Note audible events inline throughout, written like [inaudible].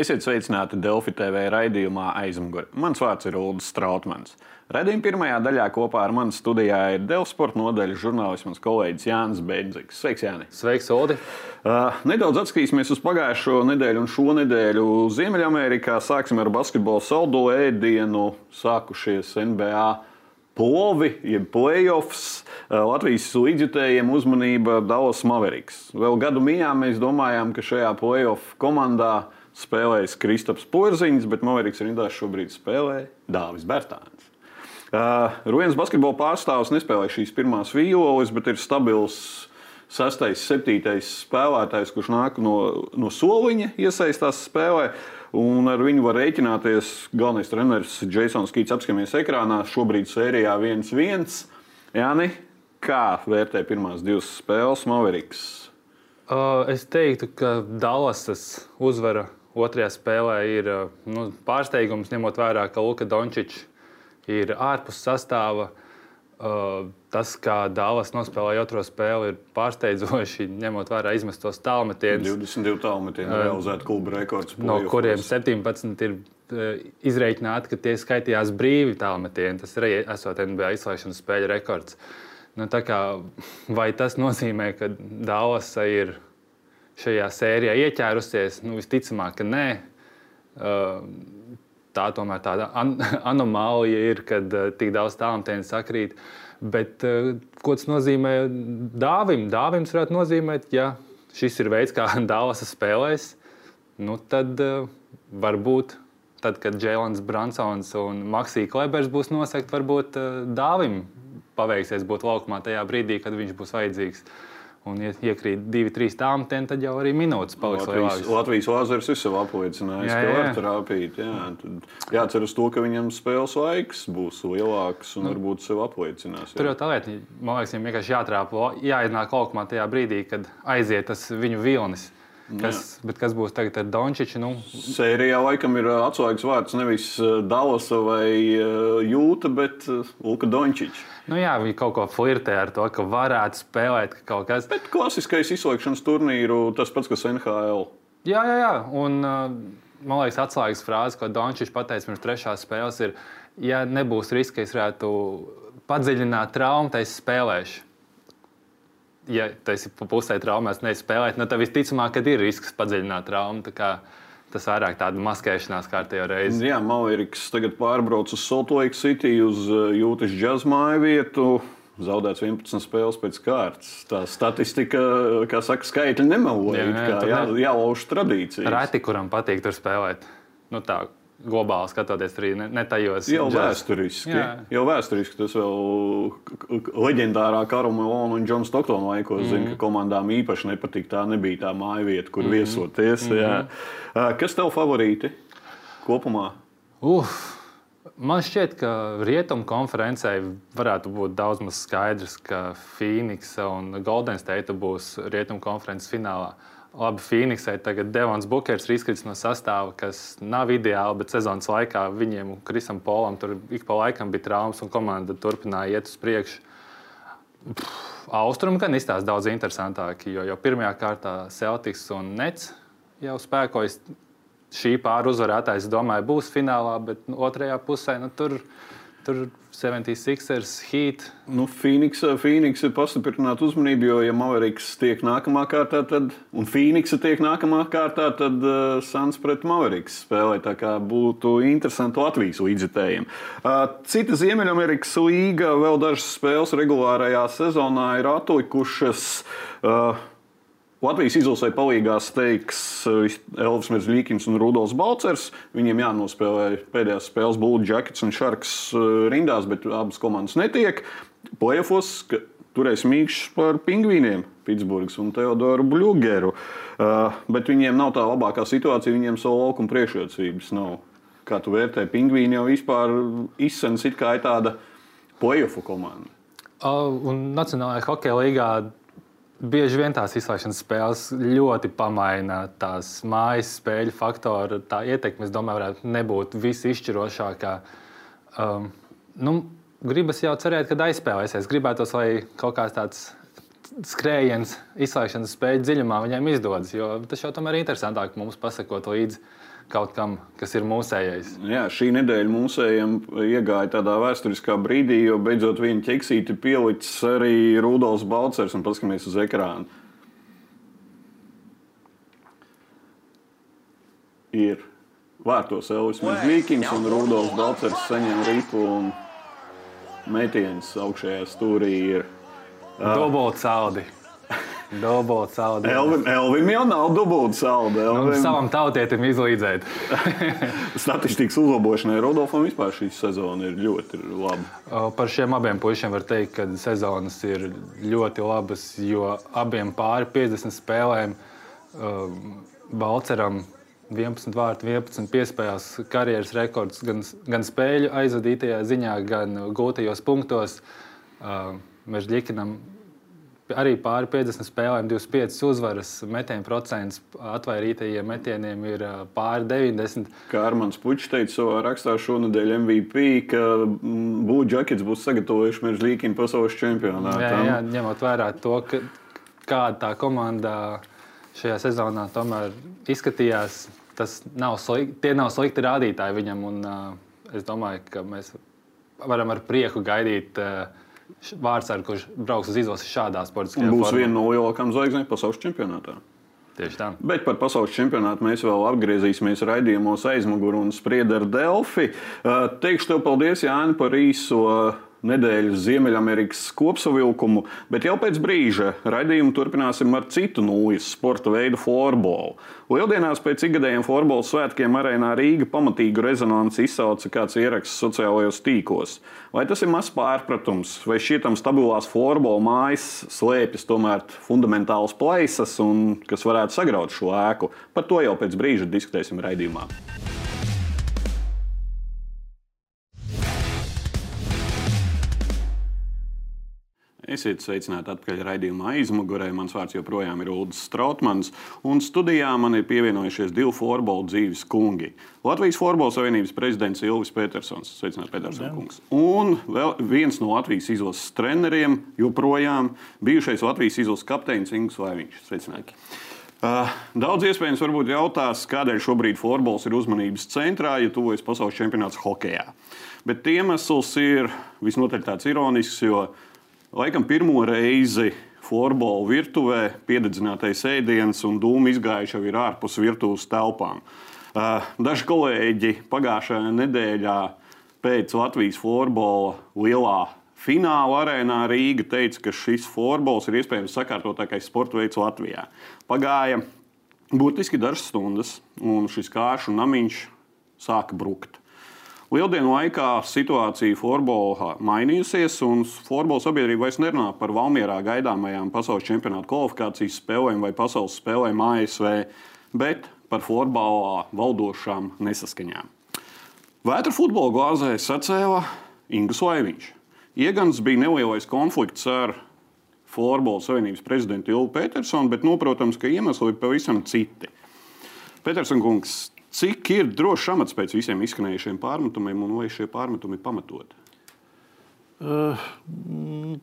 Esiet sveicināti Delfi TV raidījumā aizmugurē. Mans vārds ir Ulrichs Strautmans. Radījuma pirmajā daļā kopā ar mani studijā ir Delfi sporta nodaļas žurnālists, mans kolēģis Jānis Bēnzigs. Sveiks, Jānis! Sveiks, Odi! Uh, nedaudz atskatīsimies uz pagājušo nedēļu un šo nedēļu Ziemeļamerikā. Sāksim ar basketbolu saldo ēdienu, sākušies NBA plovi, jeb playoffs. Latvijas līdzjutējiem uzmanība Dallas Mavericks. Vēl gadu mijā mēs domājām, ka šajā playoff komandā spēlēs Kristaps Porziņš, bet Mavericks rindā šobrīd spēlē Dāvis Bērtāns. Uh, Ruēnas basketbola pārstāvis nespēlē šīs pirmās vīoles, bet ir stabils sastais, septītais spēlētājs, kurš nāk no, no soliņa, iesaistās spēlē. Un ar viņu var rēķināties galvenais treneris Jasons Kīts apskaties ekrānā. Šobrīd sērijā 1-1. Jāni, kā vērtē pirmās divas spēles Mavericks? Uh, es teiktu, ka Dallasas uzvara otrajā spēlē ir nu, pārsteigums, ņemot vērā, ka Luka Dončičs ir ārpus sastāvā. Uh, tas, kā Dāvidas nospēlēja otro spēli, ir pārsteidzoši, [laughs] ņemot vērā izmestos tālmetienus. 22 tālmetienu uh, realizēta kluba rekords. No kuriem 17 ir izreikināti, ka tie skaitījās brīvi tālmetieni. Tas arī esot NBA izslēgšanas spēļu rekords. Nu, kā, vai tas nozīmē, ka Dāvidas ir šajā sērijā ieķērusies? Nu, visticamāk, ka nē. Tā tomēr tāda an [laughs] anomālija ir, kad tik daudz tālmetienu sakrīt. Bet ko tas nozīmē dāvim? Dāvim varētu nozīmēt, ja šis ir veids, kā [laughs] Dāvas spēlēs, nu tad varbūt. Tad, kad Jēlons Bransons un Maksija Klebers būs nosegti, varbūt Dāvim paveiksies būt laukumā tajā brīdī, kad viņš būs vajadzīgs. Uh, un ja iekrīt divi, trīs tāmtiņi, tad jau arī minūtes paliks Latvijas. Latvijas Lāzers sev apliecinājis, ka var trāpīt. Jā. Jācer uz to, ka viņam spēles laiks būs lielāks un nu, varbūt sev apliecinās. Jā. Tur jau tā lieta, man liekas, viņam vienkārši jātrāpo, jāiznāk laukumā tajā brīdī, kad aiziet tas viņu vilnis. Kas, kas būs tagad ar Dončiču? Nu? Sērijā laikam ir atslēgas vārds nevis Dalasa vai Jūta, bet Luka Dončičs. Nu jā, viņi kaut ko flirtē ar to, ka varētu spēlēt ka kaut kas. Bet klasiskais izslēgšanas turnīru, tas pats, kas NHL. Jā, jā, jā. Un, man liekas, atslēgas frāze, ko Dončičs pateica pirms trešās spēles, ir, ja nebūs riska, ka es varētu padziļināt traumu, tad es spēlēšu ja tu esi pusē traumēs, nespēlēt, nu, tad visticamāk, ka ir risks padziļināt traumu. Tas vairāk tāda maskēšanās kārtībā reizi. Jā, Malvīriks tagad pārbrauc uz Salt Lake City, uz uh, jūtas džazmāju vietu. Zaudēts 11 spēles pēc kārtas. Tā statistika, kā saka, skaitļi nemeloja. Jā, jā, jā, jālauž tradīcijas. Reti, kuram patīk tur spēlēt. Nu, tā, globāli skatoties, arī ne, ne tajos jau džaz. vēsturiski. Jā. Jau vēsturiski tas vēl leģendārā Karolina un Džona Stoktona laikos, mm. zinu, ka komandām īpaši nepatīk. Tā nebija tā māja vieta, kur mm. viesoties. Mm. Jā. Kas tev favorīti kopumā? Uf. Man šķiet, ka rietumu konferencē varētu būt daudz maz skaidrs, ka Phoenix un Golden State būs rietumu konferences finālā. Uh, Labi, Phoenixai tagad Devons Bukers ir izkritis no sastāva, kas nav ideāli, bet sezonas laikā viņiem Krisam Polam tur ik pa laikam bija traumas, un komanda turpināja iet uz priekšu. Austrumi gan izstāsta daudz interesantāk, jo jau pirmajā kārtā Celtics un Nets jau spēkojas. Šī pāri uzvarētājs, domāju, būs finālā, bet nu, otrajā pusē nu, tur Tur 76ers, Heat. Nu, Phoenix, Phoenix ir pastiprināta uzmanība, jo, ja Mavericks tiek nākamā kārtā, tad, un Phoenix tiek nākamā kārtā, tad uh, Suns pret Mavericks spēlē. Tā kā būtu interesanti Latvijas līdzekļiem. Uh, cita Ziemeļamerikas līga, vēl dažas spēles regulārajā sezonā ir atlikušas. Uh, Latvijas izlasē palīdzīgā steigs eh, Elvis Merzlīkins un Rudolfs Balcers. Viņiem jānospēlē pēdējās spēles Blue Jackets un Sharks eh, rindās, bet abas komandas netiek. Playoffs turēs mīkšķis par pingvīniem, Pitsburgas un Teodoru Bluegeru. Uh, bet viņiem nav tā labākā situācija, viņiem savu laukumu priekšrocības nav. Kā tu vērtē, pingvīni jau vispār izsens it kā ir tāda playoffu komanda. Uh, un Nacionālajā hokeja līgā Bieži vien tās izslēgšanas spēles ļoti pamaina tās mājas spēļu faktoru. Tā ietekme, es domāju, varētu nebūt visizšķirošākā. Um, nu, gribas jau cerēt, ka aizspēlēsies. Gribētos, lai kaut kāds tāds skrējiens, izslēgšanas spēļu dziļumā viņiem izdodas. Jo tas jau tomēr ir interesantāk mums pasakot līdzi kaut kam, kas ir mūsējais. Jā, šī nedēļa mūsējiem iegāja tādā vēsturiskā brīdī, jo beidzot viņa ķeksīti pielicis arī Rudolfs Balcers un paskatīsimies uz ekrānu. Ir vārtos Elvis Mežģīkins un Rudolfs Balcers saņem ripu un metiens augšējā stūrī ir. Dubult saldi. [laughs] Dubult saldi. Elvim, Elvim jau nav dubult saldi. Nu, Elvim... savam tautietim izlīdzēt. [laughs] Statistikas uzlabošanai Rudolfam vispār šī sezona ir ļoti laba. Par šiem abiem puišiem var teikt, ka sezonas ir ļoti labas, jo abiem pāri 50 spēlēm Balceram 11 vārtu, 11 piespēles karjeras rekords gan, gan spēļu aizvadītajā ziņā, gan gūtajos punktos. Mežģīkinam arī pāri 50 spēlēm, 25 uzvaras, metienu procents atvairītajiem metieniem ir pāri 90. Kā Armāns Puķis teica savā rakstā šonadēļ MVP, ka Būdžakets būs sagatavojuši Mežģīkinu pasaules čempionātam. Jā, jā, ņemot vērā to, ka, kāda tā komanda šajā sezonā tomēr izskatījās tas nav slikti, tie nav slikti rādītāji viņam. Un, uh, es domāju, ka mēs varam ar prieku gaidīt uh, vārdsargu, kurš brauks uz izlasi šādā sportiskā formā. Būs viena no lielākajām zvaigznēm pasaules čempionātā. Tieši tā. Bet par pasaules čempionātu mēs vēl atgriezīsimies raidījumos aizmugurē un spriedzi ar Delfi. Uh, teikšu tev paldies, Jāni, par īso nedēļas Ziemeļamerikas kopsavilkumu, bet jau pēc brīža raidījumu turpināsim ar citu nūjas sporta veidu florbolu. Lieldienās pēc ikgadējiem florbola svētkiem arēnā Rīga pamatīgu rezonanci izsauca kāds ieraksts sociālajos tīklos. Vai tas ir mazs pārpratums, vai šķietam stabilās florbola mājas slēpjas tomēr fundamentāls plaisas un kas varētu sagraut šo ēku? Par to jau pēc brīža diskutēsim raidījumā. Esiet sveicināti atpakaļ raidījumā aizmugurē. Mans vārds joprojām ir Ulrichs Strautmans, un studijā man ir pievienojušies divi florbola dzīves kungi. Latvijas Florbola Savienības prezidents Ilvis Petersons, sveicināts Petersons kungs. Un vēl viens no Latvijas izlases treneriem, joprojām bijušais Latvijas izlases kapteinis Ingūns Lēviņš. Sveicināti! Uh, daudz iespējams varbūt jautās, kādēļ šobrīd florbols ir uzmanības centrā, ja tuvojas pasaules čempionāts hokeja. Bet iemesls ir visnotaļ tāds ironisks, jo Laikam pirmo reizi florbola virtuvē piededzinātais ēdiens un dūmu izgājuši jau ir ārpus virtuves telpām. Daži kolēģi pagājušajā nedēļā pēc Latvijas florbola lielā fināla arēnā Rīga teica, ka šis florbols ir iespējams sakārtotākais sporta veids Latvijā. Pagāja burtiski dažas stundas, un šis kāršu namiņš sāka brukt. Lieldienu laikā situācija Florbolā mainījusies, un Florbola sabiedrība vairs nerunā par Valmjerā gaidāmajām pasaules čempionāta kvalifikācijas spēlēm vai pasaules spēlēm ASV, bet par Florbolā valdošām nesaskaņām. Vētra futbola glāzē sacēla Ingūns Laiviņš. Iegans bija nelielais konflikts ar Florbola Savienības prezidentu Ilvu Petersonu, bet, nu, protams, ka iemesli ir pavisam citi. Petersons kungs, Cik ir drošs amats pēc visiem izskanējušiem pārmetumiem, un vai šie pārmetumi ir pamatoti? Uh,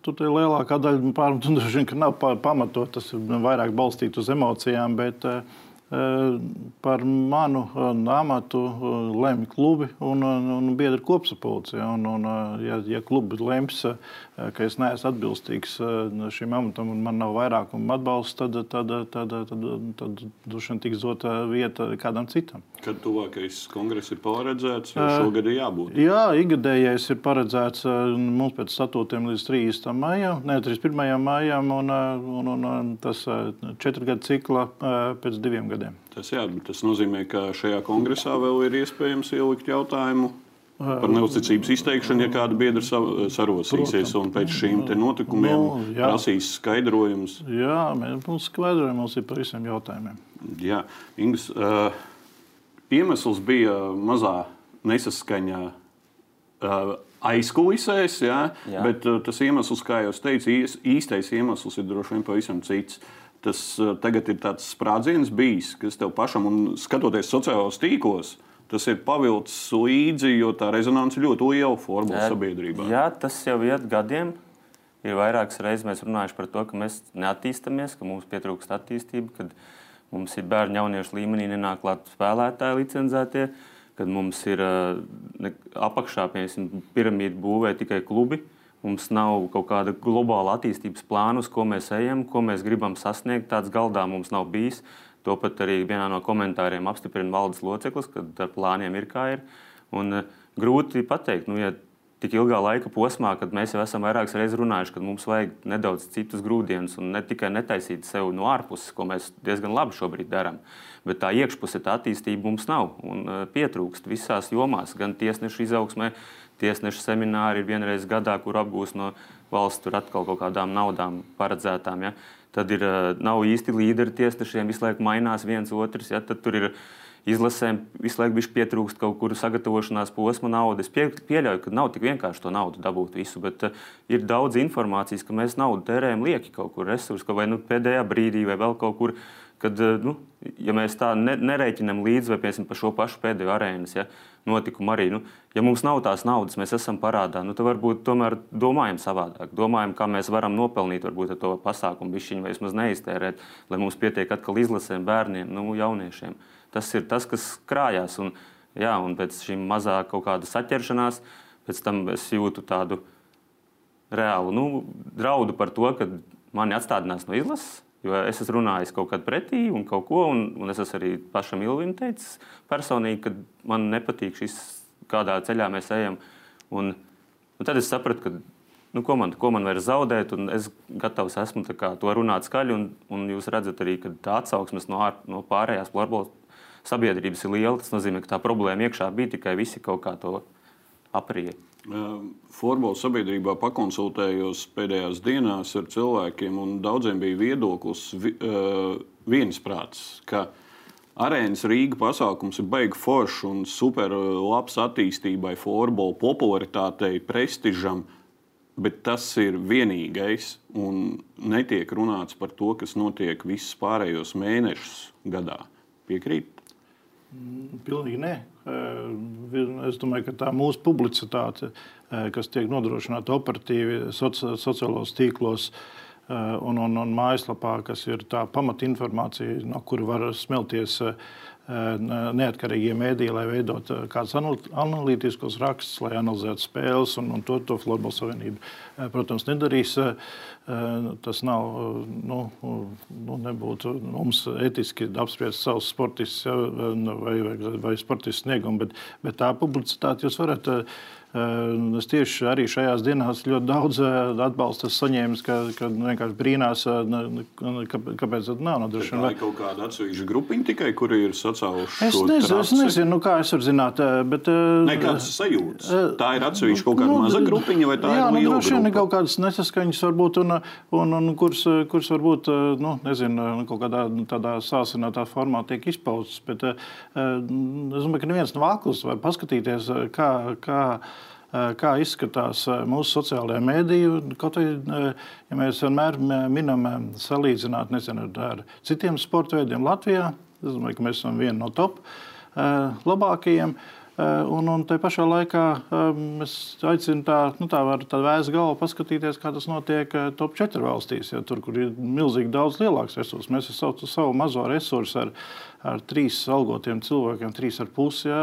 tur ir lielākā daļa pārmetumu, droši vien, ka nav pamatot. Tas ir vairāk balstīts uz emocijām, bet uh, par manu amatu lemj klubi un, un, biedru kopsapulce. Un, un, ja, ja klubi lems, ka es neesmu atbilstīgs šim amatam un man nav vairākuma atbalsts, tad, tad, tad, tad, tad droši vien tiks dota vieta kādam citam. Kad tuvākais kongress ir paredzēts, jau šogad ir jābūt? Jā, ikgadējais ir paredzēts mums pēc statūtiem līdz 30. maijam, ne 31. maijam, un, un, un tas četru gadu cikla pēc diviem gadiem gadiem. Tas, jā, tas nozīmē, ka šajā kongresā vēl ir iespējams ielikt jautājumu par neusticības izteikšanu, ja kāda biedra sarosīsies un pēc šīm notikumiem no, nu, jā. prasīs skaidrojumus. Jā, mums skaidrojumi mums ir par visiem jautājumiem. Jā, Ingas, uh, iemesls bija mazā nesaskaņā. Uh, Aizkulisēs, jā, jā. bet uh, tas iemesls, kā jau teicu, īstais iemesls ir droši vien pavisam cits. Uh, tas tagad ir tāds sprādziens bijis, kas tev pašam, un skatoties sociālajos tīklos, tas ir pavilcis līdzi, jo tā rezonance ļoti liela formula sabiedrībā. Jā, tas jau iet gadiem. ir vairākas reizes mēs runājuši par to, ka mēs neattīstāmies, ka mums pietrūkst attīstība, kad mums ir bērnu jauniešu līmenī nenāk klāt spēlētāji licencētie, kad mums ir ne, apakšā, piemēram, piramīda būvē tikai klubi. Mums nav kaut kāda globāla attīstības plāna, uz ko mēs ejam, ko mēs gribam sasniegt. Tāds galdā mums nav bijis. To pat arī vienā no komentāriem apstiprina valdes loceklis, ka ar plāniem ir kā ir. Un, uh, grūti pateikt, nu, ja tik ilgā laika posmā, kad mēs jau esam vairākas reizes runājuši, ka mums vajag nedaudz citus grūdienus un ne tikai netaisīt sev no ārpuses, ko mēs diezgan labi šobrīd darām. Bet tā iekšpusē tā attīstība mums nav un uh, pietrūkst visās jomās, gan tiesnešu izaugsmē, tiesnešu semināri ir vienreiz gadā, kur apgūst no valsts tur atkal kaut kādām naudām paredzētām. Ja? Tad ir, uh, nav īsti līderi tiesnešiem, visu laiku mainās viens otrs. Ja? Tad tur ir izlasēm visu laiku bija pietrūkst kaut kur sagatavošanās posma naudas. Pie, pieļauju, ka nav tik vienkārši to naudu dabūt visu, bet uh, ir daudz informācijas, ka mēs naudu tērējam lieki kaut kur resursu, vai nu, pēdējā brīdī, vai vēl kaut kur. Kad, uh, nu, ja mēs tā ne, nereiķinām līdzi, vai piemēram par šo pašu pēdējo arēnas ja, notikumu arī, nu, ja mums nav tās naudas, mēs esam parādā, nu, tad varbūt tomēr domājam savādāk. Domājam, kā mēs varam nopelnīt varbūt, ar to pasākumu, bišķiņu vai vismaz neiztērēt, lai mums pietiek atkal izlasēm, bērniem, nu, jauniešiem. Tas ir tas, kas krājās. Un, jā, un pēc šīm mazā kaut kāda saķeršanās, pēc tam es jūtu tādu reālu nu, draudu par to, ka mani atstādinās no izlases. Jo es esmu runājis kaut kādā pretī un kaut ko, un, un es esmu arī pašam Ilvim teicis personīgi, ka man nepatīk šis, kādā ceļā mēs ejam. Un, un tad es sapratu, ka nu, ko, man, ko man vairs zaudēt, un es gatavs esmu kā, to runāt skaļi. Un, un jūs redzat arī, ka tā atsauksmes no, ār, no pārējās floorbola sabiedrības ir liela. Tas nozīmē, ka tā problēma iekšā bija tikai visi kaut kā to aprīja. Forbola sabiedrībā pakonsultējos pēdējās dienās ar cilvēkiem, un daudziem bija viedoklis viensprāts, ka arēnas Rīga pasākums ir baigi foršs un super labs attīstībai, forbola popularitātei, prestižam. Bet tas ir vienīgais, un netiek runāts par to, kas notiek visus pārējos mēnešus gadā. Piekrīt? Mm, pilnīgi nē. Es domāju, ka tā mūsu publicitāte, kas tiek nodrošināta operatīvi soci, sociālos tīklos un, un, un mājaslapā, kas ir tā pamatinformācija, no kura var smelties neatkarīgie mēdīji, lai veidot kādus analītiskus rakstus, lai analizētu spēles, un, un to, to Florbola Savienība, protams, nedarīs. Tas nav, nu, nu, nebūtu mums etiski apspriest savus sportistus vai, vai, vai sportistus sniegumu, bet, bet tā publicitāte jūs varat Es tieši arī šajās dienās ļoti daudz atbalsta saņēmu, ka, ka vienkārši brīnās, kāpēc tā nav nodrošināta. Tā ir kaut kāda atsevišķa grupiņa tikai, kur ir sacēluši. Es nezinu, es nezinu nu, kā es varu zināt. Bet, ne, kāds sajūtas? Tā ir atsevišķa kaut kāda nu, maza grupiņa vai tā jā, ir? Jā, nu, droši vien kaut kādas nesaskaņas varbūt, un, un, un kuras, kuras varbūt, nu, nezinu, kaut kādā tādā sāsinātā formā tiek izpaustas. Bet es domāju, ka neviens nav akls var paskatīties, kā, kā Eh, kā izskatās eh, mūsu sociālajā mēdīju. Kaut arī eh, ja mēs vienmēr minam, salīdzināt nezinu, ar citiem sporta veidiem Latvijā, es domāju, ka mēs esam vieni no top labākajiem. Un, un tā pašā laikā es aicinu tā, nu, tā var tā vēs galvu paskatīties, kā tas notiek top 4 valstīs, ja tur, kur ir milzīgi daudz lielāks resurss. Mēs ar savu, savu mazo resursu ar ar trīs algotiem cilvēkiem, trīs ar pusi jā,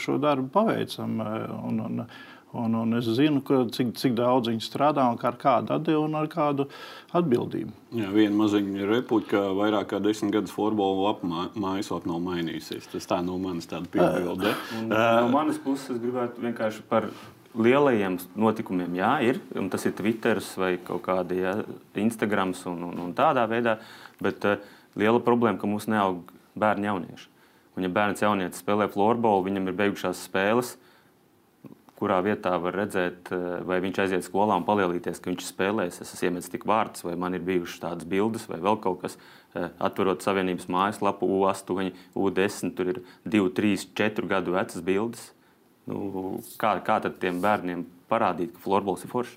šo darbu paveicam. Un, un, un, un es zinu, ka, cik, cik daudz viņi strādā un ar kādu atdevu un ar kādu atbildību. Jā, viena maziņa republika vairāk kā desmit gadus futbola mājaslapā nav mainījusies. Tas tā no manas tāda piebilde. no manas puses es gribētu vienkārši par lielajiem notikumiem, jā, ir. Tas ir Twitter vai kaut kāda ja, Instagram un, un, un tādā veidā. Bet uh, liela problēma, ka mums neaug bērni jaunieši. Un, ja bērns jaunietis spēlē floorbola, viņam ir beigušās spēles, kurā vietā var redzēt, eh, vai viņš aiziet skolā un palielīties, ka viņš spēlēs. Es esmu iemetis tik vārdus, vai man ir bijušas tādas bildes, vai vēl kaut kas. Eh, atverot Savienības mājaslapu, U8, U10, tur ir 2, 3, 4 gadu vecas bildes. Nu, kā, kā tad tiem bērniem parādīt, ka florbols ir foršs?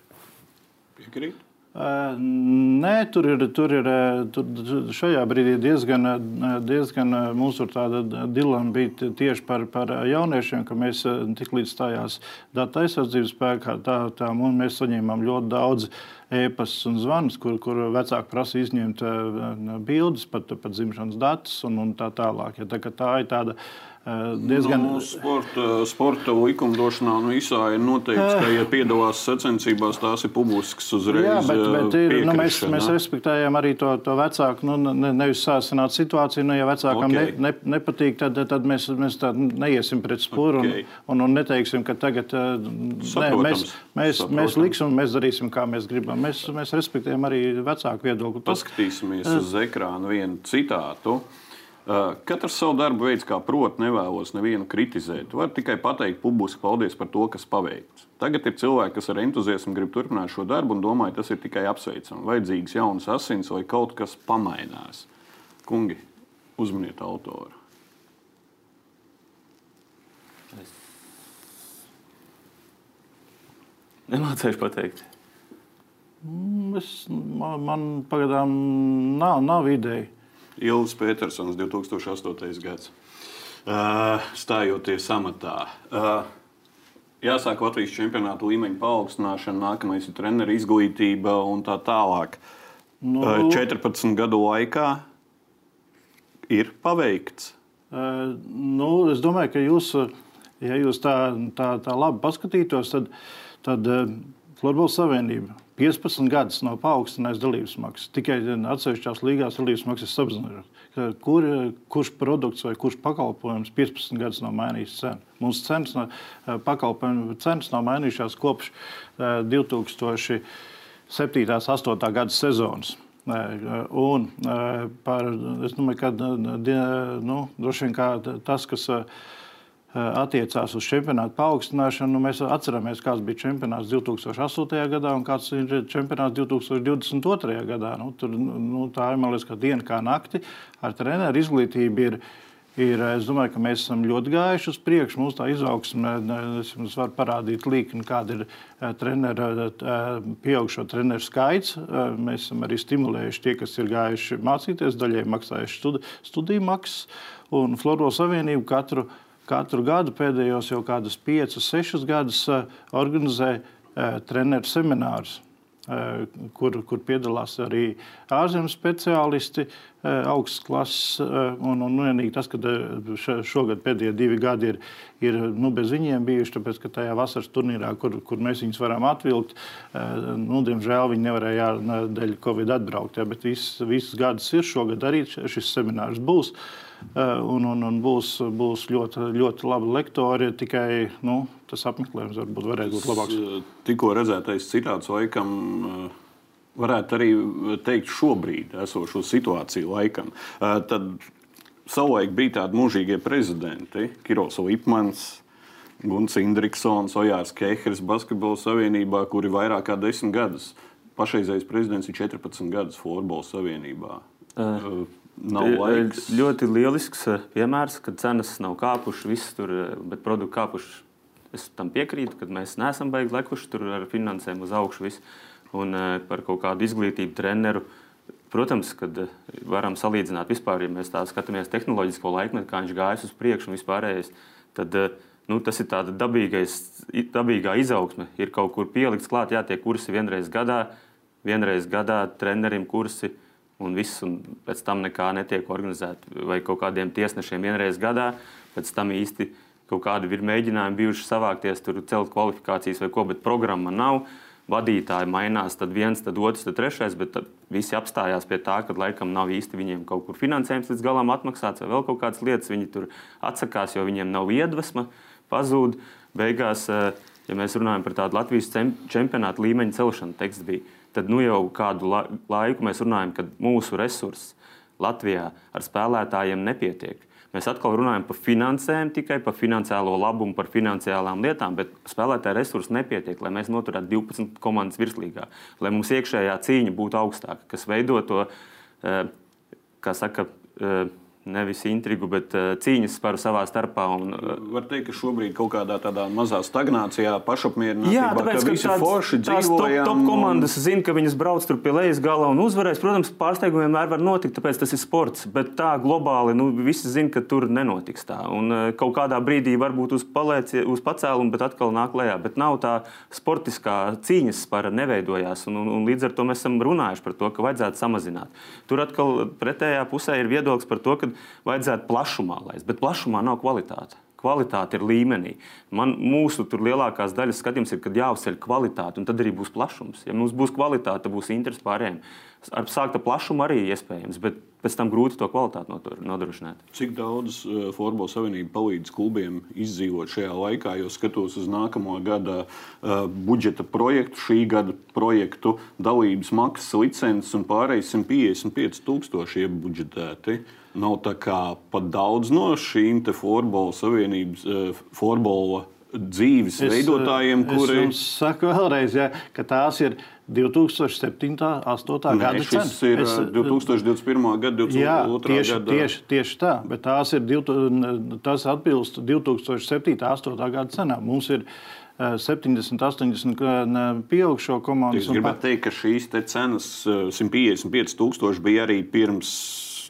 Piekrīt. Nē, tur ir, tur ir tur šajā brīdī diezgan, diezgan mūsu tāda dilema bija tieši par, par jauniešiem, ka mēs tik līdz stājās datu aizsardzības spēkā, tā, tā mēs saņēmām ļoti daudz e-pastus un zvanus, kur, kur vecāki prasa izņemt bildes, pat, pat dzimšanas datus un, un tā tālāk. Ja, tā, tā ir tāda diezgan. Nu, sporta, sporta likumdošanā nu, visā ir noteikts, ka, ja piedalās sacensībās, tās ir publiskas uzreiz. Jā, bet, bet ir, nu, mēs, mēs respektējam arī to, to vecāku, nu, ne, nevis sāsināt situāciju. Nu, ja vecākam okay. ne, ne, nepatīk, tad, tad mēs, mēs tā neiesim pret spuru okay. un, un, un neteiksim, ka tagad Saprotams. ne, mēs, mēs, Saprotams. mēs liksim mēs darīsim, kā mēs gribam. Mēs, mēs respektējam arī vecāku viedokli. Paskatīsimies uz ekrānu vienu citātu. Uh, katrs savu darbu veids, kā prot, nevēlos nevienu kritizēt. Var tikai pateikt publiski paldies par to, kas paveikts. Tagad ir cilvēki, kas ar entuziasmu grib turpināt šo darbu un domāju, tas ir tikai apsveicami. Vajadzīgs jauns asins vai kaut kas pamainās. Kungi, uzmaniet autoru. Es nemācīšu pateikt. Mm, es, man, man pagaidām nav, nav ideja. Ilvis Petersons, 2008. gads. Uh, stājoties amatā. Uh, jāsāk Latvijas čempionāta līmeņa paaugstināšana, nākamais ir treneru izglītība un tā tālāk. Nu, uh, 14 gadu laikā ir paveikts. Nu, es domāju, ka jūs, ja jūs tā, tā, tā labi paskatītos, tad, tad Florbola Savienība 15 gadus nav paaugstinājusi dalības maksas. Tikai atsevišķās līgās dalības maksas samazinājušās. Kur, kurš produkts vai kurš pakalpojums 15 gadus nav mainījis cenu? Mūsu cenas, pakalpojumu cenas nav mainījušās kopš 2007. un 2008. gada sezonas. Un par, es domāju, ka nu, droši vien tas, kas attiecās uz čempionātu paaugstināšanu. Nu, mēs atceramies, kāds bija čempionāts 2008. gadā un kāds ir čempionāts 2022. gadā. Nu, tur, nu, tā ir liekas, diena kā nakti ar treneru izglītību. Ir, Ir, es domāju, ka mēs esam ļoti gājuši uz priekšu. Mums tā izaugsme, es jums varu parādīt līkni, kāda ir treneru, pieaugšo treneru skaits. Mēs esam arī stimulējuši tie, kas ir gājuši mācīties, daļai maksājuši studi, studiju maksas. Un Floro Savienību katru gadu katru gadu pēdējos jau kādus 5, 6 gadus eh, organizē eh, treneru seminārus. Eh, kur, kur piedalās arī ārzemju speciālisti, augstas klases. Un, un vienīgi tas, ka šogad pēdējie divi gadi ir, ir nu, bez viņiem bijuši, tāpēc ka tajā vasaras turnīrā, kur, kur mēs viņus varam atvilkt, nu, diemžēl viņi nevarēja dēļ Covid atbraukt. Ja, bet visus, visus gadus ir šogad arī šis seminārs būs. Uh, un, un, un būs, būs ļoti, ļoti labi lektori. Tikai nu, tas apmeklējums varbūt varētu būt labāks. Eh, tikko redzētais citāts laikam. Eh, varētu arī teikt, šobrīd esošo situāciju laikam. Tad savulaik bija tādi mūžīgie prezidenti, Kirovs Lipmans, Guns Indriksons, Ojārs Kehers, Basketbola savienībā, kuri vairāk kā desmit gadus. Pašreizējais prezidents ir 14 gadus Florbola savienībā. Uh. Ļoti lielisks eh, piemērs, kad cenas nav kāpušas, viss tur, eh, bet produkti kāpuši. Es tam piekrītu, ka mēs neesam beiguši lekuši tur ar finansēm uz augšu. Visu. Un eh, par kaut kādu izglītību, treneru. Protams, kad varam salīdzināt vispār, ja mēs tā skatāmies tehnoloģisko laikmetu, kā viņš gājas uz priekšu un vispārējais, tad nu, tas ir tāds dabīgā izaugsme. Ir kaut kur pielikts klāt, jā, tie kursi vienreiz gadā, vienreiz gadā trenerim kursi un viss, un pēc tam nekā netiek organizēts, vai kaut kādiem tiesnešiem vienreiz gadā, pēc tam īsti kaut kādi ir mēģinājumi bijuši savākties, tur celt kvalifikācijas vai ko, bet programma nav. Vadītāji mainās, tad viens, tad otrs, tad trešais, bet tad visi apstājās pie tā, ka laikam nav īsti viņiem kaut kur finansējums līdz galam atmaksāts, vai vēl kaut kādas lietas. Viņi tur atsakās, jo viņiem nav iedvesma, pazūd. Beigās, eh, ja mēs runājam par tādu Latvijas čempionāta līmeņa celšanu, teksts bija tad nu jau kādu laiku mēs runājam, ka mūsu resursi Latvijā ar spēlētājiem nepietiek. Mēs atkal runājam par finansēm, tikai par finansiālo labumu, par finansiālām lietām, bet spēlētāju resursi nepietiek, lai mēs noturētu 12 komandas virslīgā, lai mums iekšējā cīņa būtu augstāka, kas veido to, eh, kā saka, eh, nevis intrigu, bet uh, cīņas par savā starpā. Un, uh, Var teikt, ka šobrīd kaut kādā tādā mazā stagnācijā, pašapmierinātībā, Jā, tāpēc, ka visi tāds, forši tās top, dzīvojam. top komandas zina, ka viņas brauc tur pie lejas gala un uzvarēs. Protams, pārsteigumi vienmēr var notikt, tāpēc tas ir sports. Bet tā globāli nu, visi zina, ka tur nenotiks tā. Un uh, kaut kādā brīdī varbūt uz, palēci, uz pacēlumu, bet atkal nāk lejā. Bet nav tā sportiskā cīņas spara neveidojās. Un, un, un līdz ar to mēs esam runājuši par to, ka vajadzētu samazināt. Tur atkal pretējā pusē ir viedoklis par to, ka vajadzētu plašumā laist. Bet plašumā nav kvalitāte kvalitāte ir līmenī. Man, mūsu lielākās daļas skatījums ir, kad jāuzceļ kvalitāte, un tad arī būs plašums. Ja mums būs kvalitāte, tad būs interesi pārējiem. Ar sākta plašumu arī iespējams, bet pēc tam grūti to kvalitāti nodrošināt. Cik daudz uh, Formula Savienība palīdz klubiem izdzīvot šajā laikā, jo skatos uz nākamo gada uh, budžeta projektu, šī gada projektu, dalības maksas, licences un pārējais 155 tūkstoši iebudžetēti. Nav tā kā pat daudz no šīm Formula Savienības, uh, Formula dzīves es, veidotājiem, kuri. Es saku vēlreiz, ja, ka tās ir 2007. 8. Nē, gada cenas. Tas ir es, 2021. gada, 2022. Jā, tieši, gada. Tieši, tieši tā, bet tās ir, tas atbilst 2007. 8. gada cenām. Mums ir 70, 80 pieaugšo komandu. Es gribētu teikt, ka šīs cenas 155 tūkstoši bija arī pirms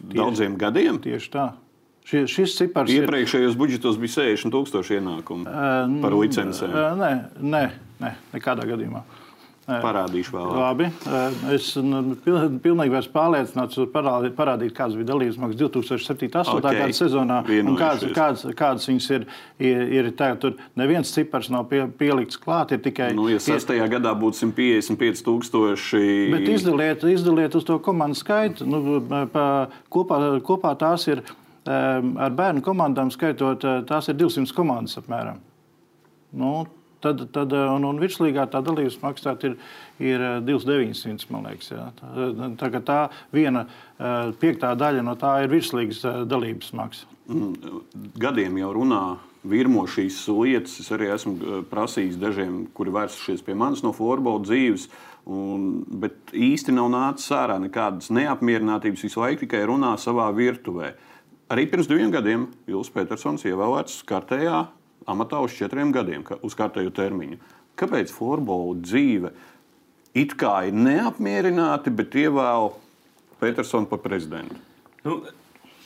tieši, daudziem gadiem. Tieši tā. Šis, šis cipars Iepriekšējos ir... budžetos bija 60,000 ienākumu uh, par licencēm. Uh, nē, nē, nē, nekādā gadījumā. Parādīšu vēl. Labi. Es nu, pilnīgi vairs pārliecināts parādīt, parādīt kādas bija dalības maksas 2007. un 2008. Okay. gada sezonā. Kādas, kādas, kādas viņas ir, ir, ir tagad, tur neviens cipars nav pie, pielikts klāt. Ir tikai. Nu, ja sastajā gadā būtu 155 tūkstoši. Bet izdaliet, izdaliet uz to komandu skaitu. Nu, pa, kopā, kopā tās ir ar bērnu komandām skaitot, tās ir 200 komandas apmēram. Nu, tad, tad un, un virslīgā tā dalības maksa ir, ir 2,900. Man liekas, jā. tā, tā, tā viena piektā daļa no tā ir virslīgas dalības maksa. Mm, gadiem jau runā. Virmo šīs lietas. Es arī esmu prasījis dažiem, kuri vērsušies pie manis no Forbola dzīves. Un, bet īsti nav nācis ārā nekādas neapmierinātības. Visu laiku tikai runā savā virtuvē. Arī pirms diviem gadiem Juls Petersons ievēlēts kārtējā amatā uz četriem gadiem, uz kārtēju termiņu. Kāpēc Forbola dzīve it kā ir neapmierināti, bet ievēl Petersonu par prezidentu? Nu,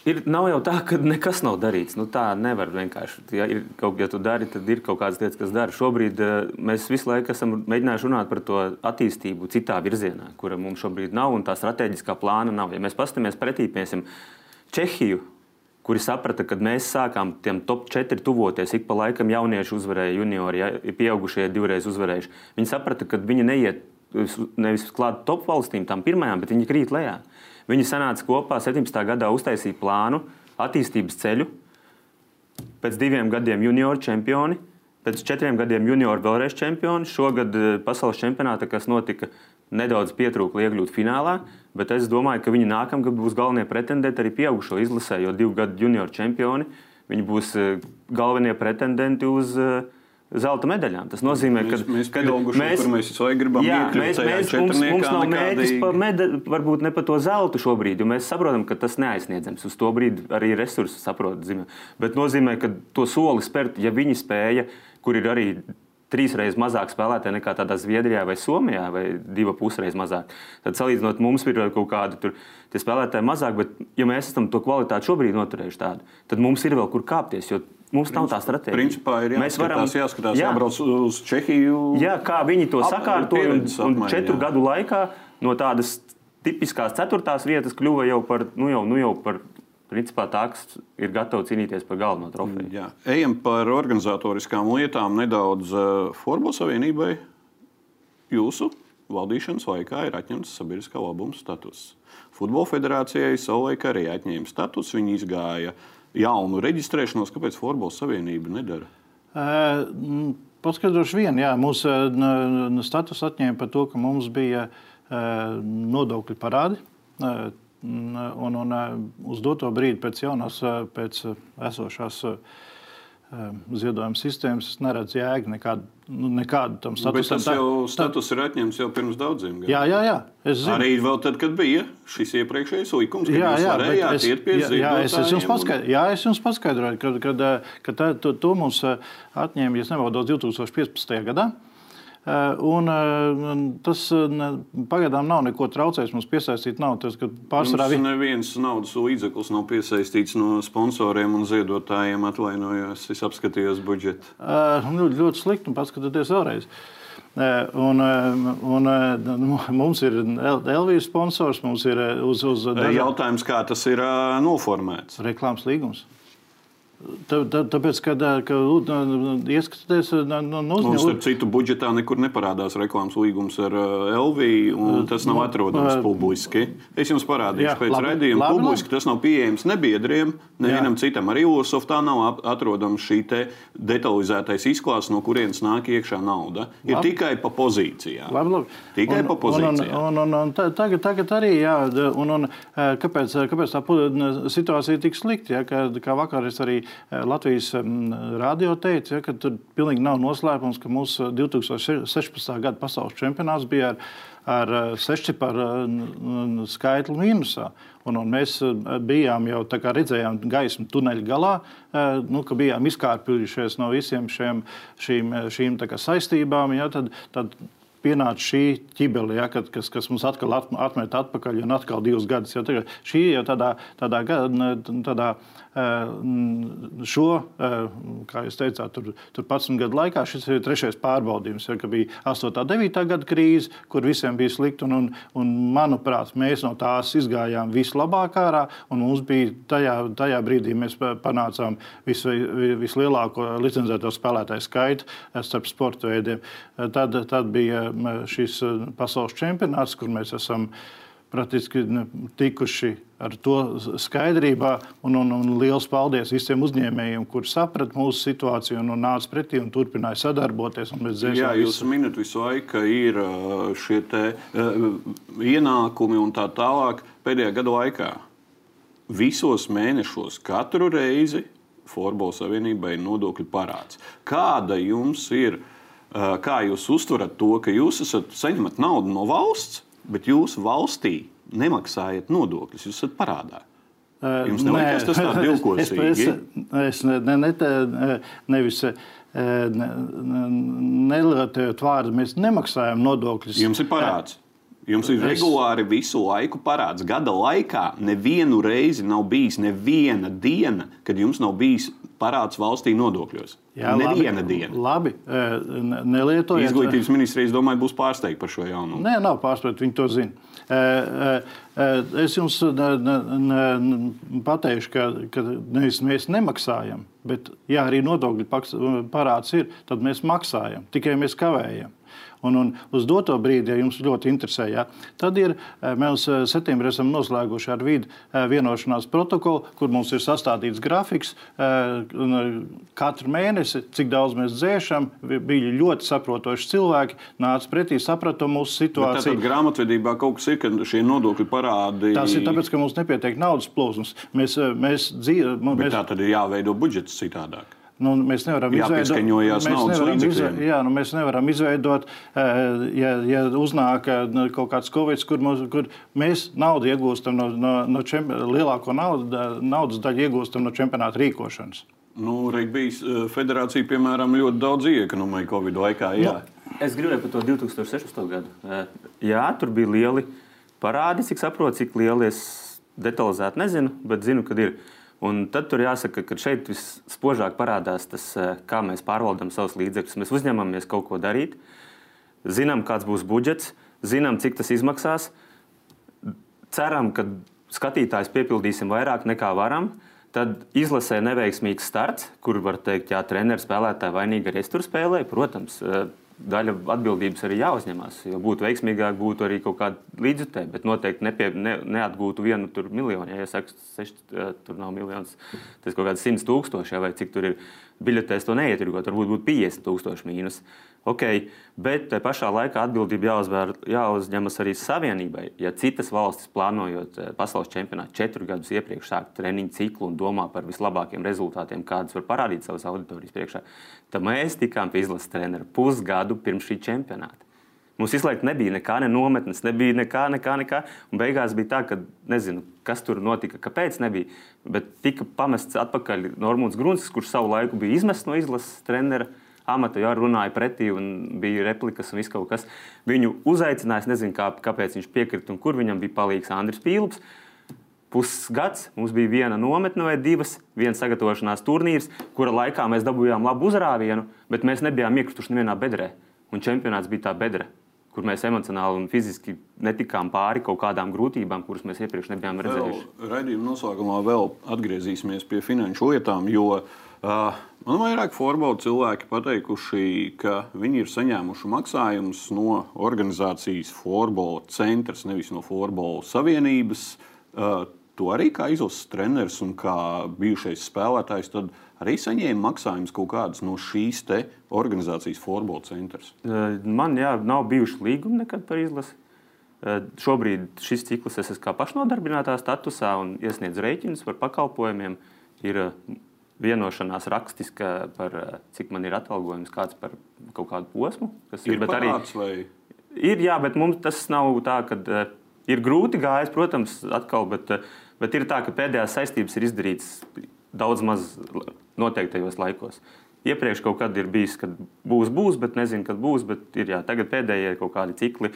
ir, nav jau tā, ka nekas nav darīts. Nu, tā nevar vienkārši. Ja, ir, kaut, ja tu dari, tad ir kaut kādas lietas, kas dara. Šobrīd uh, mēs visu laiku esam mēģinājuši runāt par to attīstību citā virzienā, kura mums šobrīd nav un tā strateģiskā plāna nav. Ja mēs paskatāmies pretī, piemēram, Čehiju kuri saprata, ka mēs sākām tiem top 4 tuvoties. Ik pa laikam jaunieši uzvarēja, juniori, ja, pieaugušie divreiz uzvarējuši. Viņi saprata, ka viņi neiet nevis klāt top valstīm, tām pirmajām, bet viņi krīt lejā. Viņi sanāca kopā 17. gadā, uztaisīja plānu, attīstības ceļu. Pēc diviem gadiem juniori čempioni, pēc četriem gadiem juniori vēlreiz čempioni. Šogad eh, pasaules čempionāta, kas notika nedaudz pietrūka, lai iekļūtu finālā. Bet es domāju, ka viņi nākamgad būs galvenie pretendenti arī pieaugušo izlasē, jo divu gadu junioru čempioni viņi būs eh, galvenie pretendenti uz uh, zelta medaļām. Tas nozīmē, ka mēs, mēs, mēs visu laiku gribam jā, mēs, mēs, mums, mums nav mērķis par medaļu, varbūt ne par to zeltu šobrīd, jo mēs saprotam, ka tas neaizsniedzams. Uz to brīdi arī resursi saprot. Zinu. Bet nozīmē, ka to soli spērt, ja viņi spēja, kur ir arī trīs reizes mazāk spēlētāji nekā tādā Zviedrijā vai Somijā, vai divu pusreiz mazāk. Tad, salīdzinot, mums ir kaut kādi tur, spēlētāji mazāk, bet, ja mēs esam to kvalitāti šobrīd noturējuši tādu, tad mums ir vēl kur kāpties. Mums Princip, nav tā stratēģija. Principā ir jāskatās, mēs varam, jāskatās jā, jābrauc uz Čehiju. Jā, kā viņi to sakārtoja un, un četru jā. gadu laikā no tādas tipiskās ceturtās vietas kļuva jau par, nu jau, nu jau par principā tā, kas ir gatava cīnīties par galveno trofeju. Jā. Ejam par organizatoriskām lietām nedaudz uh, Formula Savienībai. Jūsu valdīšanas laikā ir atņemts sabiedriskā labuma status. Futbola federācijai savulaik arī atņēma status. Viņi izgāja jaunu reģistrēšanos. Kāpēc Formula Savienība nedara? Uh, Paskaidrošu vienu, jā, mūsu uh, status atņēma par to, ka mums bija uh, nodokļu parādi. Uh, Un, un, un uz doto brīdi pēc jaunās, pēc esošās ziedojuma sistēmas, es neredzu jēgu nekādu, nu, nekādu tam statusam. Bet tas jau status ir atņemts jau pirms daudziem gadiem. Jā, jā, jā. Es zinu. Arī vēl tad, kad bija šis iepriekšējais likums, kad jā, jā, varējāt es, iet pie jā, jā, es, es jums paskaidroju, jā, es jums paskaidroju, ka, kad, ka tā, to, to mums atņēma, ja nemaldos, 2015. gadā. Eh, un, eh, tas eh, pagaidām nav neko traucējis mums piesaistīt naudu. Tas, pārsvarā vi... neviens naudas līdzeklis nav piesaistīts no sponsoriem un ziedotājiem. Atvainojos, es apskatījos budžetu. Ļoti, ļoti slikti, un paskatieties vēlreiz. Un, un, [laughs] mums ir Elvijas sponsors, mums ir uz, uz dažā... jautājums, kā tas ir noformēts. Reklāmas līgums. Tā, tā, tāpēc, kad ka, ieskatāties no nu, uzņēmuma, starp citu, budžetā nekur neparādās reklāmas līgums ar LV, un tas nav atrodams uh, publiski. Es jums parādīšu, jā, pēc labi, redzējuma labi, publiski labi. tas nav pieejams ne biedriem, nevienam citam. Arī Ulosoftā nav atrodams šī detalizētais izklāsts, no kurienes nāk iekšā nauda. Ir labi. tikai pa pozīcijām. Labi, labi. Tikai un, pa pozīcijām. Un, un, un, un, tagad, tagad arī, jā, un, un, kāpēc, kāpēc tā situācija ir tik slikta, ja, kā, kā vakar es arī Latvijas radio teica, ja, ka tur pilnīgi nav noslēpums, ka mūsu 2016. gada pasaules čempionāts bija ar, ar eh, sešciparu skaitli mīnusā. Un, un mēs eh, bijām jau redzējām gaismu tuneļa galā, nu, ka bijām izkārpījušies no visiem šiem, šīm, šīm saistībām. Ja, tad, tad pienāca šī ķibele, ja, kad, kas, kas mums atkal atmet atpakaļ un atkal divus gadus. Ja, šī jau tādā, tādā, tādā, tādā šo, kā jūs teicāt, tur, tur 11 gadu laikā šis ir trešais pārbaudījums. Ja, bija 8. un 9. gada krīze, kur visiem bija slikti, un, un, un manuprāt, mēs no tās izgājām vislabāk ārā, un mums bija tajā, tajā brīdī mēs panācām vis, vislielāko licencēto spēlētāju skaitu starp sporta veidiem. Tad, tad bija šis pasaules čempionāts, kur mēs esam praktiski tikuši ar to skaidrībā. Un, un, un liels paldies visiem uzņēmējiem, kuriem saprata mūsu situāciju un, un nāca pretī un turpināja sadarboties. Jā, jūs minat visu laiku, ka ir šie te, uh, ienākumi un tā tālāk pēdējā gada laikā. Visos mēnešos katru reizi Forbola Savienībai ir nodokļu parāds. Kāda jums ir, kā jūs uztverat to, ka jūs esat saņemat naudu no valsts, bet jūsu valstī nemaksājat nodokļus, jūs esat parādā. Jums neliekas tas tā divkosīgi? [laughs] Es, es, es ne, ne, ne, nevis ne, nelietojot vārdu, mēs nemaksājam nodokļus. Jums ir parāds. Jums ir regulāri visu laiku parāds. Gada laikā nevienu reizi nav bijis neviena diena, kad jums nav bijis parāds valstī nodokļos. Jā, Neviena labi, diena. Labi, nelietojot. Izglītības ministrijas, domāju, būs pārsteigta par šo jaunumu. Nē, nav pārsteigta, viņi to zina. Es jums pateikšu, ka, ka nevis mēs nemaksājam, bet, ja arī nodokļu parāds ir, tad mēs maksājam, tikai mēs kavējam. Un, un uz doto brīdi, ja jums ļoti interesē, ja, tad ir, eh, mēs eh, septembrī esam noslēguši ar vidu eh, vienošanās protokolu, kur mums ir sastādīts grafiks katru mēnesi, cik daudz mēs dzēšam. Bija ļoti saprotoši cilvēki, nāca pretī, saprata mūsu situāciju. Tad grāmatvedībā kaut kas ir, ka šie nodokļu parādi. Tas ir tāpēc, ka mums nepietiek naudas plūsmas. Mēs, mēs dzīvojam. Mēs... Tā tad ir jāveido budžets citādāk. Nu, mēs nevaram izveidot, mēs nevaram izveidot, jā, nu, mēs nevaram izveidot, eh, ja, ja uznāk eh, kaut kāds covid, kur, mums, kur mēs naudu iegūstam no, no, no čemp, lielāko naudu, naudas daļu iegūstam no čempionāta rīkošanas. Nu, Regbijas eh, federācija, piemēram, ļoti daudz iekonomēja Covid laikā. Jā. Nu, es gribēju par to 2016. gadu. Jā, tur bija lieli parādi, cik saprotu, cik lieli es detalizēti nezinu, bet zinu, ka ir. Un tad tur jāsaka, ka šeit vispožāk parādās tas, eh, kā mēs pārvaldām savus līdzekļus. Mēs uzņemamies kaut ko darīt, zinām, kāds būs budžets, zinām, cik tas izmaksās. Ceram, ka skatītājs piepildīsim vairāk nekā varam. Tad izlasē neveiksmīgs starts, kur var teikt, ka treneris spēlētāji vainīgi arī tur spēlēju. Protams, eh, daļa atbildības arī jāuzņemas. Jo būtu veiksmīgāk, būtu arī kaut kāda līdzjutēja, bet noteikti nepie, ne, neatgūtu vienu miljonu. Ja, ja saka, seši, tur nav miljonus, tas kaut kāds simts tūkstoši, ja, vai cik tur ir. biļetēs to neietirgot, varbūt būtu 50 tūkstoši mīnus. Okay, bet tajā pašā laikā atbildība jāuzvēr, jāuzņemas arī savienībai. Ja citas valstis plānojot eh, pasaules čempionātu četru gadus iepriekš sāk treniņu ciklu un domā par vislabākajiem rezultātiem, kādus var parādīt savas auditorijas priekšā, tad mēs tikām pie izlases trenera pusgadu pirms šī čempionāta. Mums visu laiku nebija nekā, ne nometnes, nebija nekā, nekā, nekā. Un beigās bija tā, ka nezinu, kas tur notika, kāpēc nebija. Bet tika pamests atpakaļ Normons Grunskis, kurš savu laiku bija izmests no izlases trenera amata, jau runāja pretī un bija replikas un viss kaut kas. Viņu uzaicināja, es nezinu, kā, kāpēc viņš piekrita un kur viņam bija palīgs Andris Pīlps. Pusgads mums bija viena nometne vai divas, viens sagatavošanās turnīrs, kura laikā mēs dabūjām labu uzrāvienu, bet mēs nebijām iekrituši nevienā bedrē. Un čempionāts bija tā bedra kur mēs emocionāli un fiziski netikām pāri kaut kādām grūtībām, kuras mēs iepriekš nebijām redzējuši. Raidījuma noslēgumā vēl atgriezīsimies pie finanšu lietām, jo uh, man vairāk forbola cilvēki pateikuši, ka viņi ir saņēmuši maksājumus no organizācijas Forbola centrs, nevis no Forbola savienības. To arī kā izlases treneris un kā bijušais spēlētājs. Arī saņēma maksājumus kaut kādus no šīs organizācijas Forbola centrs? Man jā, nav bijuši līgumi nekad par izlasi. Šobrīd šis cikls es esmu kā pašnodarbinātā statusā un iesniedzu rēķinus par pakalpojumiem. Ir vienošanās rakstiska par cik man ir atalgojums, kāds par kaut kādu posmu. Ir, ir parāds, arī, vai? Ir, jā, bet mums tas nav tā, ka ir grūti gājis, protams, atkal, bet, bet ir tā, ka pēdējās saistības ir izdarītas daudz maz noteiktajos laikos. Iepriekš kaut kad ir bijis, kad būs, būs, bet nezinu, kad būs. Ir, jā, tagad pēdējie kaut kādi cikli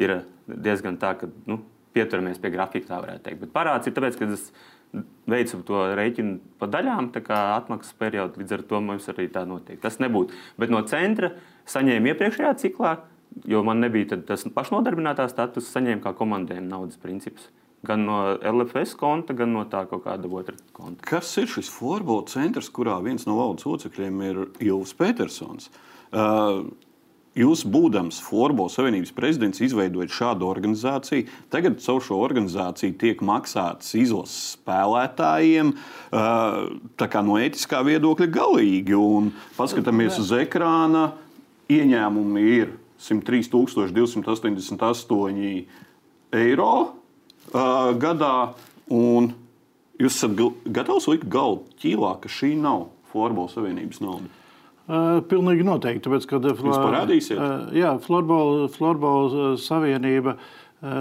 ir diezgan tā, ka nu, pieturamies pie grafika, tā varētu teikt. Bet parāds ir tāpēc, ka es veicu to rēķinu pa daļām, tā kā atmaksas periodu, līdz ar to mums arī tā notiek. Tas nebūtu. Bet no centra saņēmu iepriekšējā ciklā, jo man nebija tas pašnodarbinātā status, saņēmu kā komandējuma naudas princips gan no LFS konta, gan no tā kaut kāda otra konta. Kas ir šis Forbola centrs, kurā viens no valdes locekļiem ir Ilvs Petersons? Uh, Jūs, būdams Forbola Savienības prezidents, izveidojat šādu organizāciju. Tagad caur šo organizāciju tiek maksāts izlases spēlētājiem. No ētiskā viedokļa galīgi. Un paskatāmies uz ekrāna, ieņēmumi ir 103,288 eiro gadā. Un jūs esat gatavs likt galdu ķīlā, ka šī nav Florbola Savienības nauda. Pilnīgi noteikti. Tāpēc, kad, Jūs parādīsiet? Jā, Florbola, Florbola Savienība,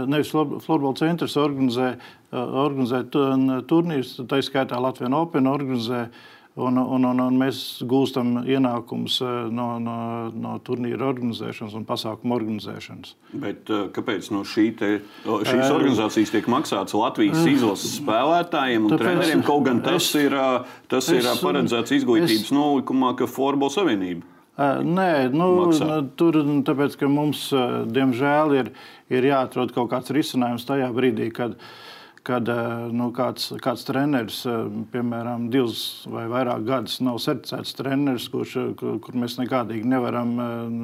nevis Florbola centrs organizē, organizē turnīrus, tā skaitā Latvijas Open organizē uh, Un, un, un, un mēs gūstam ienākumus eh, no, no, no turnīra organizēšanas un pasākumu organizēšanas. Bet, eh, kāpēc no šī te, šīs organizācijas tiek maksāts Latvijas izlases spēlētājiem un Tāpēc treneriem? Kaut gan tas es, ir, tas es, ir paredzēts izglītības es, nolikumā, ka Forbola Savienība. Nē, nu, Maksā. tur tāpēc, mums, diemžēl, ir, ir jāatrod kaut kāds risinājums tajā brīdī, kad uh, kad eh, nu, kāds, kāds treneris, eh, piemēram, divus vai vairāk gadus nav certificēts treneris, kurš, eh, kur, kur mēs nekādīgi nevaram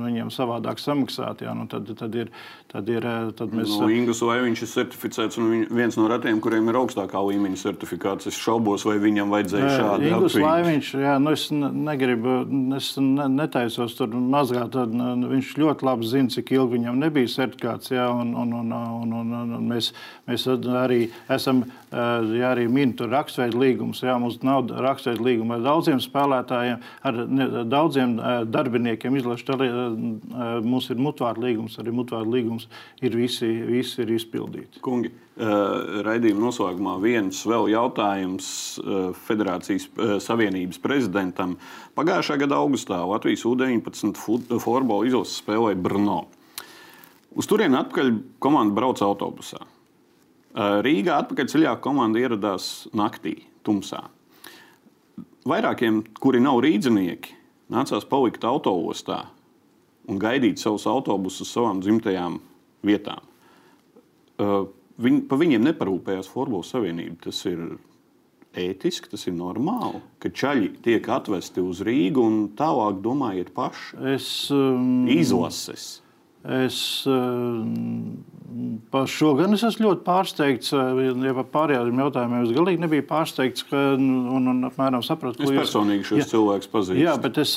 viņiem savādāk samaksāt. Jā, nu, tad, tad ir, tad ir, tad mēs... no, Ingus, vai viņš ir certificēts un viens no retiem, kuriem ir augstākā līmeņa certifikāts. Es šaubos, vai viņam vajadzēja šādu Ingus Laiviņš, jā, nu es negribu, es netaisos tur mazgāt. Tad, viņš ļoti labi zina, cik ilgi viņam nebija certifikāts. Jā, un, un, un, un, un, un mēs, mēs arī esam ja arī minēta raksturveida līgums. Jā, mums nav raksturveida līguma ar daudziem spēlētājiem, ar daudziem darbiniekiem. Izlaši, mums ir mutvāra līgums, arī mutvāra līgums ir visi, visi ir izpildīti. Kungi, raidījuma noslēgumā viens vēl jautājums Federācijas Savienības prezidentam. Pagājušā gada augustā Latvijas U-19 futbola izlases spēlēja Brno. Uz turieni atpakaļ komanda brauca autobusā. Rīgā atpakaļceļā komanda ieradās naktī, tumsā. Vairākiem, kuri nav rīznieki, nācās palikt autoostā un gaidīt savus autobusus uz savām dzimtajām vietām. Viņi, pa viņiem neparūpējās Formula Savienība. Tas ir ētiski, tas ir normāli, ka ceļi tiek atvesti uz Rīgu un tālāk domājiet paši. Es, um, Izlases. Es, Par šo gan es esmu ļoti pārsteigts. Ja par pārējiem jautājumiem es galīgi nebiju pārsteigts. Ka, un, un apmēram sapratu, ko jūs personīgi šos cilvēkus pazīstat. Jā, bet es,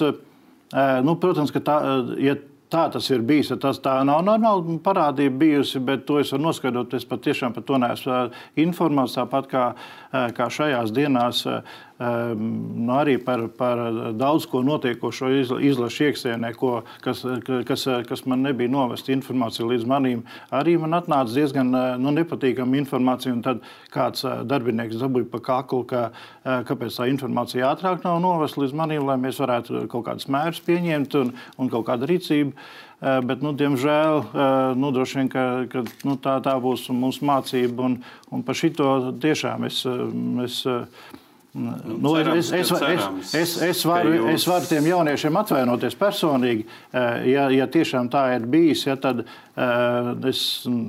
nu, protams, ka tā, ja tā tas ir bijis. Tas tā nav normāla parādība bijusi, bet to es varu noskaidrot. Es patiešām par to neesmu informēts. Tāpat kā, kā šajās dienās, nu, arī par, par daudz ko notiekošo izlašu iekšienē, kas, kas, kas man nebija novesta informācija līdz manim. Arī man atnāca diezgan nu, nepatīkama informācija. Tad kāds darbinieks dabūja pa kaklu, ka, kāpēc tā informācija ātrāk nav novesta līdz manim, lai mēs varētu kaut kādus mērus pieņemt un, un kaut kādu rīcību. Bet, nu, diemžēl, nu, vien, ka, ka, nu, tā, tā būs mūsu mācība. Un, un par šito tiešām es. es Nu, cerams, es, es, es, es, es, varu, jūs... es varu tiem jauniešiem atvainoties personīgi. Ja, ja tiešām tā ir bijis, ja, tad es,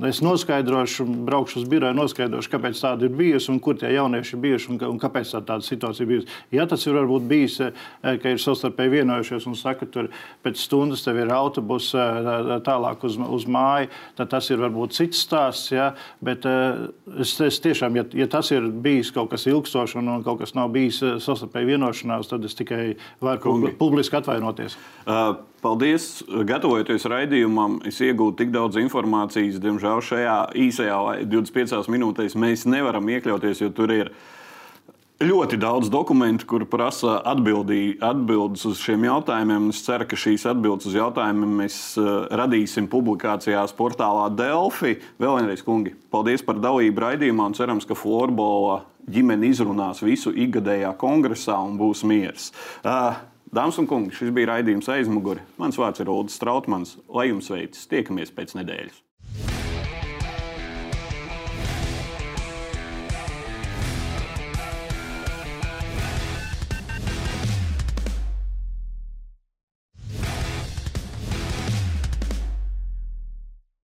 es noskaidrošu, braukšu uz biroju, noskaidrošu, kāpēc tāda ir bijusi un kur tie jaunieši ir bijuši un, un kāpēc tā tāda situācija ir bijusi. Ja tas ir varbūt bijis, ka ir savstarpēji vienojušies un saka, ka pēc stundas tev ir autobus tālāk uz, uz māju, tad tas ir varbūt cits stāsts. Ja, bet es, es tiešām, ja, ja tas ir bijis kaut kas ilgstošs un kaut kas nav bijis eh, savstarpēji vienošanās, tad es tikai varu publiski atvainoties. Uh, paldies! Gatavojoties raidījumam, es iegūtu tik daudz informācijas. Diemžēl šajā īsajā 25 minūtēs mēs nevaram iekļauties, jo tur ir ļoti daudz dokumentu, kur prasa atbildī, atbildes uz šiem jautājumiem. Es ceru, ka šīs atbildes uz jautājumiem mēs uh, radīsim publikācijās portālā Delphi. Vēl vienreiz, kungi, paldies par dalību raidījumā un cerams, ka Florbola ģimene izrunās visu ikgadējā kongresā un būs miers. Uh, Dāmas un kungi, šis bija raidījums aizmuguri. Mans vārds ir Ulrichs Strautmans. Lai jums veicas, tiekamies pēc nedēļas!